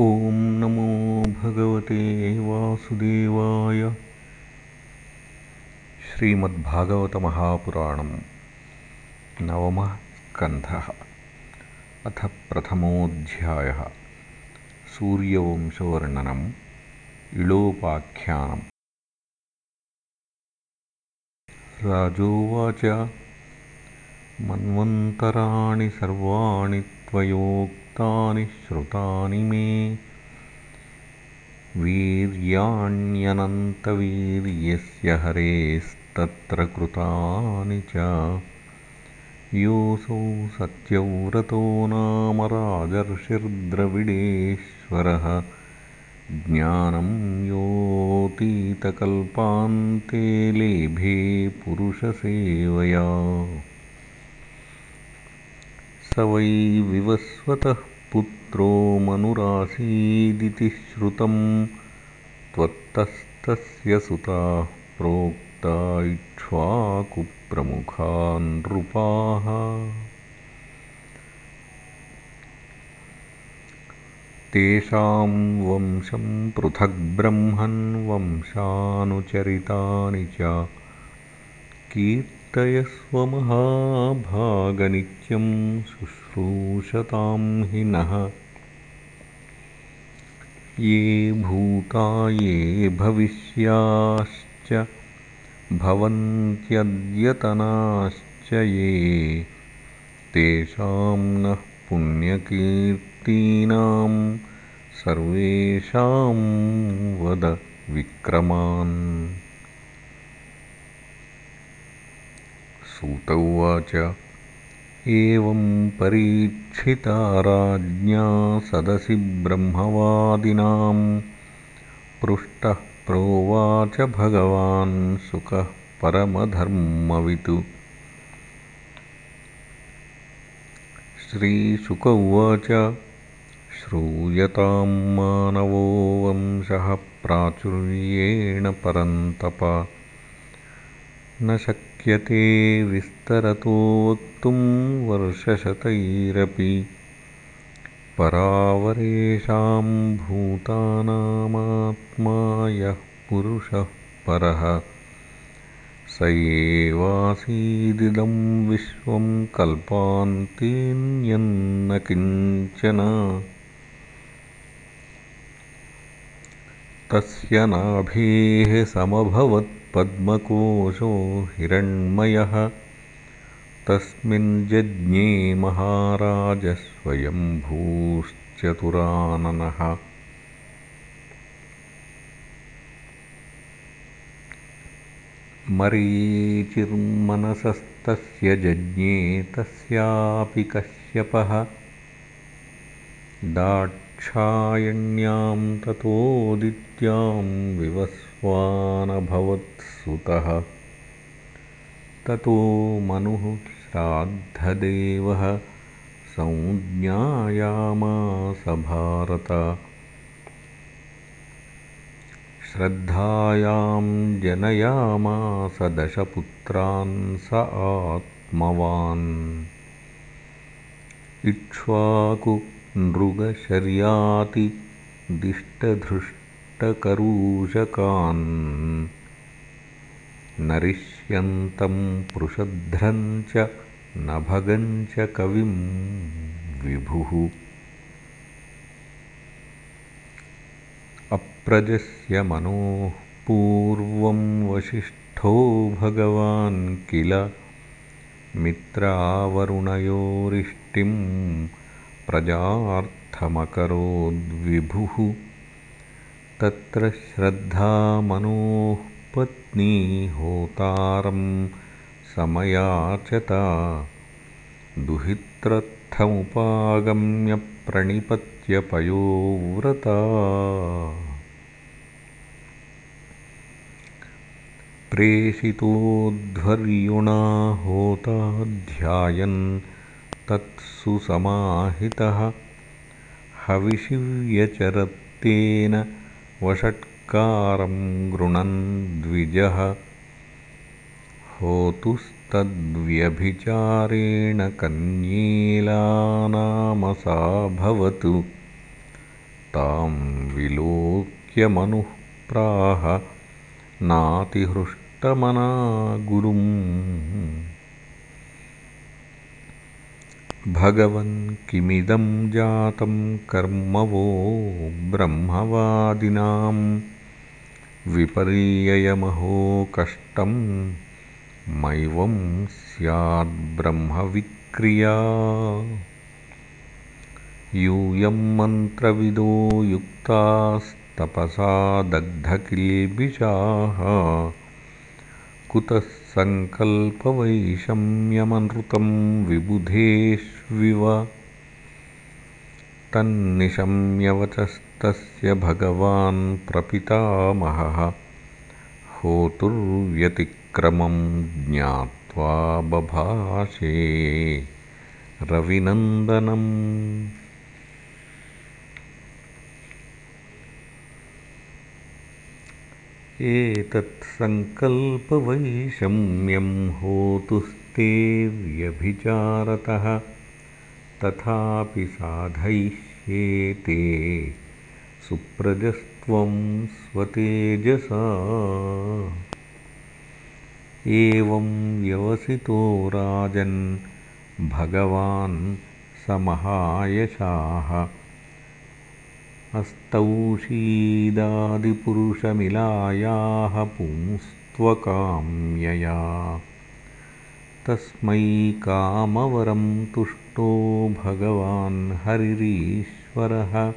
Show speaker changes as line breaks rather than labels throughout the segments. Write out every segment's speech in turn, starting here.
ॐ नमो भगवते वासुदेवाय। श्रीमद्भागवतमहापुराणं नवमः स्कन्धः अथ प्रथमोऽध्यायः। सूर्यवंशवर्णनम् इळोपाख्यानम्। राजोवाच मन्वन्तराणि सर्वाणि श्रुतानि मे। वीर्याण्यनन्तवीर्यस्य हरेस्तत्र कृतानि च। योऽसौ सत्यव्रतो नाम राजर्षिर्द्रविडेश्वरः। ज्ञानं योऽतीतकल्पान्ते लेभे पुरुषसेवया। स वै विवस्वतः मनुरासीदिति श्रुतं। त्वत्तस्तस्य सुताः प्रोक्ता इक्ष्वाकुप्रमुखा नृपाः तेषां वंशं पृथग्ब्रह्मन् वंशानुचरितानि च कीर्तयस्वमहाभागनित्यं शुश्रूषतां हि नः ये भूता ये भविष्याश्च भवन्त्यद्यतनाश्च ये तेषां नः पुण्यकीर्तीनां सर्वेषां वद विक्रमान्। सूत उवाच एवं परीक्षिता राज्ञा सदसि ब्रह्मवादिनां पृष्टः प्रोवाच भगवान् सुखः परमधर्मवित्। श्रीशुक उवाच श्रूयतां मानवो वंशः प्राचुर्येण परन्तप। न शक्यते विस्तरतो वक्तुं वर्षशतैरपि। परावरेषां भूतानामात्मा यः पुरुषः परः। स एवासीदिदं विश्वं कल्पान्तेऽन्यन्न किञ्चन तस्य नाभेः समभवत् पद्मकोशो हिरण्मयः। तस्मिन् जज्ञे महाराजस्वयम्भूश्चतुराननः। मरीचिर्मनसस्तस्य जज्ञे तस्यापि कश्यपः दाक्षायण्यां ततोदित्यां विवस्वानभवत्सुतः। ततो मनुः श्राद्धदेवः संज्ञायामास भारत। श्रद्धायां जनयामास दशपुत्रान् स आत्मवान्। इक्ष्वाकु नृगशर्यातिदिष्टधृष्टकरूषकान् नरिष्यन्तं पृषध्रं च नभगं च कविं विभुः। अप्रजस्य मनोः पूर्वं वसिष्ठो भगवान् किल? मित्रावरुणयोरिष्टिं प्रजार्थमकरोद्विभुः। तत्र श्रद्धामनोः पत्नी होतारं समयाचता। दुहित्रर्थमुपागम्य प्रणिपत्य पयोव्रता प्रेषितोध्वर्युणा होता ध्यायन् तत्सुसमाहितः हविषि व्यचरत्तेन वषट्कारं गृणन् द्विजः। होतुस्तद्व्यभिचारेण कन्येला नाम सा भवतु। तां विलोक्यमनुः प्राह नातिहृष्टमना गुरुम् भगवन् किमिदं जातं कर्म वो ब्रह्मवादिनां विपर्ययमहो कष्टं मैवं स्याद्ब्रह्मविक्रिया यूयं मन्त्रविदो युक्तास्तपसा दग्धकिल्बिषाः कुतः सङ्कल्पवैषम्यमनृतं विबुधेष्विव तन्निशम्यवचस्तस्य भगवान् प्रपितामहः होतुर्व्यतिक्रमं ज्ञात्वा बभाषे रविनन्दनम्। एतत्सङ्कल्पवैषम्यं होतुस्ते व्यभिचारतः तथापि साधयिष्येते। सुप्रजस्त्वं स्वतेजसा। एवं व्यवसितो राजन् भगवान् स महायशाः अस्तौषीदादिपुरुषमिलायाः पुंस्त्वकाम्यया तस्मै कामवरं तुष्टो भगवान् हरिरीश्वरः।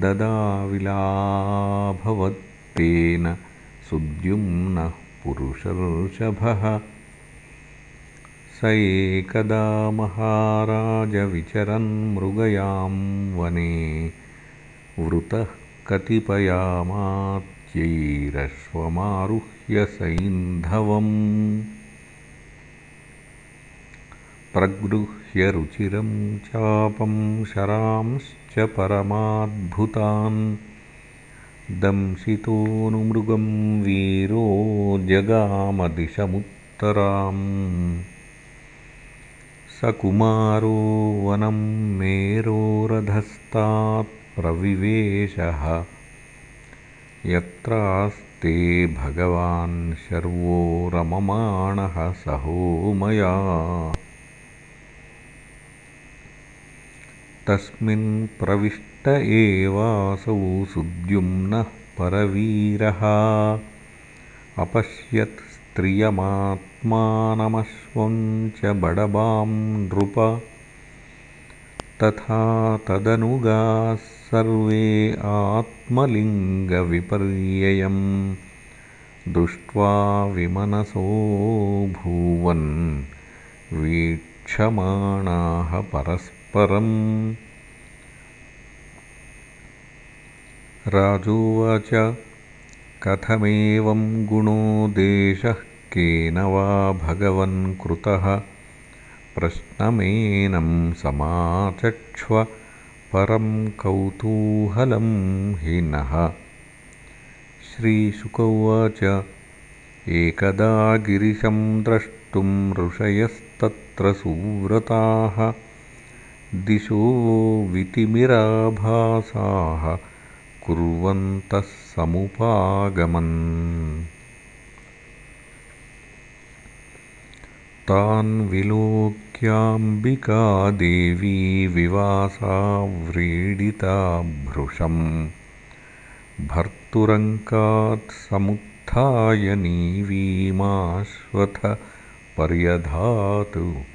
ददाविलाभवत्तेन सुद्युम्नः पुरुषर्षभः। स एकदा महाराजविचरन्मृगयां वने वृतः कतिपयामात्यैरश्वमारुह्य सैन्धवम् प्रगृह्य रुचिरं चापं शरांश्च परमाद्भुतान्। दंशितोऽनुमृगं वीरो जगामदिशमुत्तराम्। स कुमारो वनं मेरोरधस्तात् प्रविवेशः। यत्रास्ते भगवान् शर्वो रममाणः सहोमया तस्मिन् प्रविष्ट एवासौ सुद्युम्नः परवीरः। अपश्यत् स्त्रियमात्मानमश्वं च बडबां नृप। तथा तदनुगाः सर्वे आत्मलिङ्गविपर्ययम्। दृष्ट्वा विमनसोऽभूवन् वीक्षमाणाः परस्परम् राजोवाच कथमेवं गुणो देशः केन वा भगवन् कृतः? प्रश्नमेनं समाचक्ष्व परं कौतूहलं हि नः श्रीशुक उवाच एकदा गिरिशं द्रष्टुं ऋषयस्तत्र सुव्रताः दिशो वितिमिराभासाः कुर्वन्तः समुपागमन्। तान् विलोक्याम्बिका देवी विवासा व्रीडिता भृशम्। भर्तुरङ्कात् समुत्थाय नीवीमाश्वथ पर्यधातु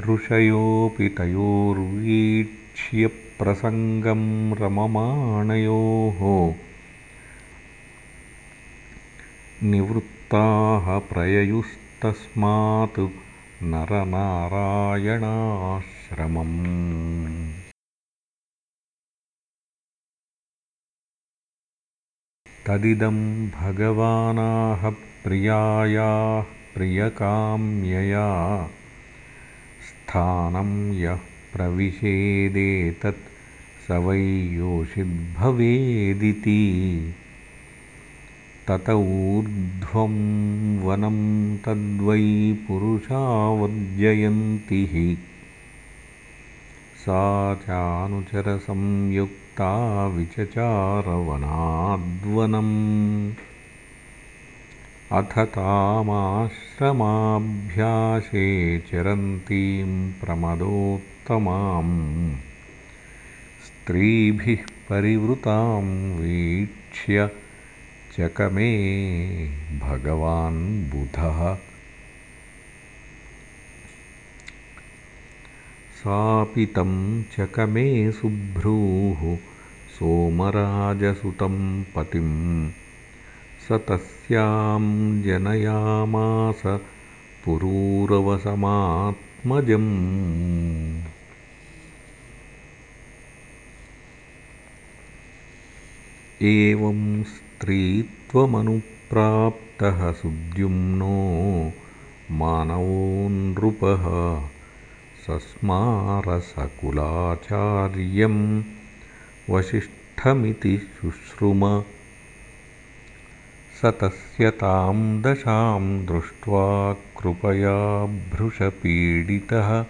ऋषयोऽपि तयोर्वीक्ष्यप्रसङ्गं रममाणयोः निवृत्ताः प्रययुस् तस्मात् नरनारायणाश्रमम्। तदिदं भगवानाह प्रियायाः प्रियकाम्यया स्थानं यः प्रविशेदेतत् स वै योषिद्भवेदिति। तत ऊर्ध्वं वनं तद्वै स सा चानुचरसंयुक्ता विचचारवनाद्वनम् अथ तामाश्रमाभ्यासे चरन्तीं प्रमदोत्तमाम्। स्त्रीभिः परिवृतां वीक्ष्य चकमे भगवान् बुधः। सापि तं चकमे सुभ्रूः सोमराजसुतं पतिं स तस्यां जनयामास पुरूरवसमात्मजम्। एवं स्त्रीत्वमनुप्राप्तः सुद्युम्नो मानवो नृपः सस्मारसकुलाचार्यं वसिष्ठमिति शुश्रुम स तस्य तां दशां दृष्ट्वा कृपया भृशपीडितः।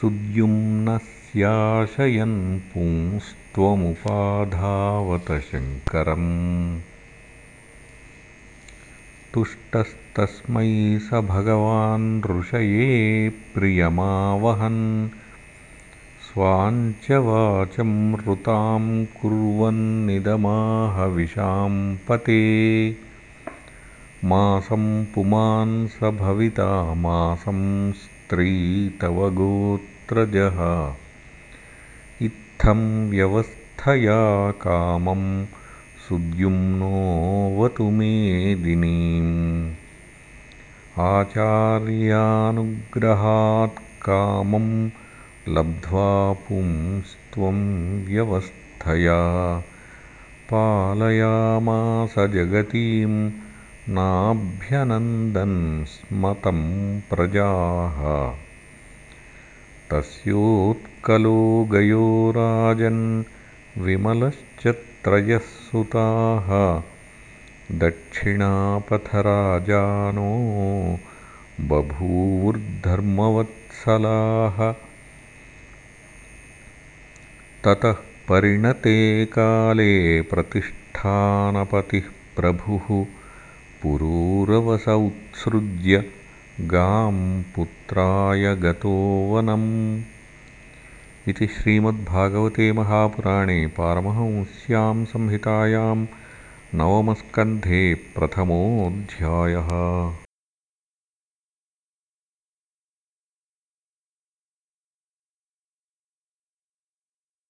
सुद्युम्नस्याशयन् पुंस्त्वमुपाधावत शङ्करम्। तुष्टस्तस्मै स भगवान् ऋषये प्रियमावहन् स्वाञ्च वाचं ऋतां कुर्वन्निदमाहविषां पते। मासं पुमान् स भविता मासं स्त्री तव गोत्रजः। इत्थं व्यवस्थया कामम् सुद्युम्नोऽवतु मेदिनीम् आचार्यानुग्रहात् कामं लब्ध्वा पुंस्त्वं व्यवस्थया पालयामास जगतीं नाभ्यनन्दन् स्म तं प्रजाः। तस्योत्कलो गयो राजन् विमलश्च त्रयः सुताः दक्षिणापथराजानो बभूवुर्धर्मवत्सलाः ततः परिणते काले प्रतिष्ठानपतिः प्रभुः पुरूरवस उत्सृज्य गां पुत्राय गतो वनम्। इति श्रीमद्भागवते महापुराणे पारमहंस्यां संहितायां नवमस्कन्धे प्रथमोऽध्यायः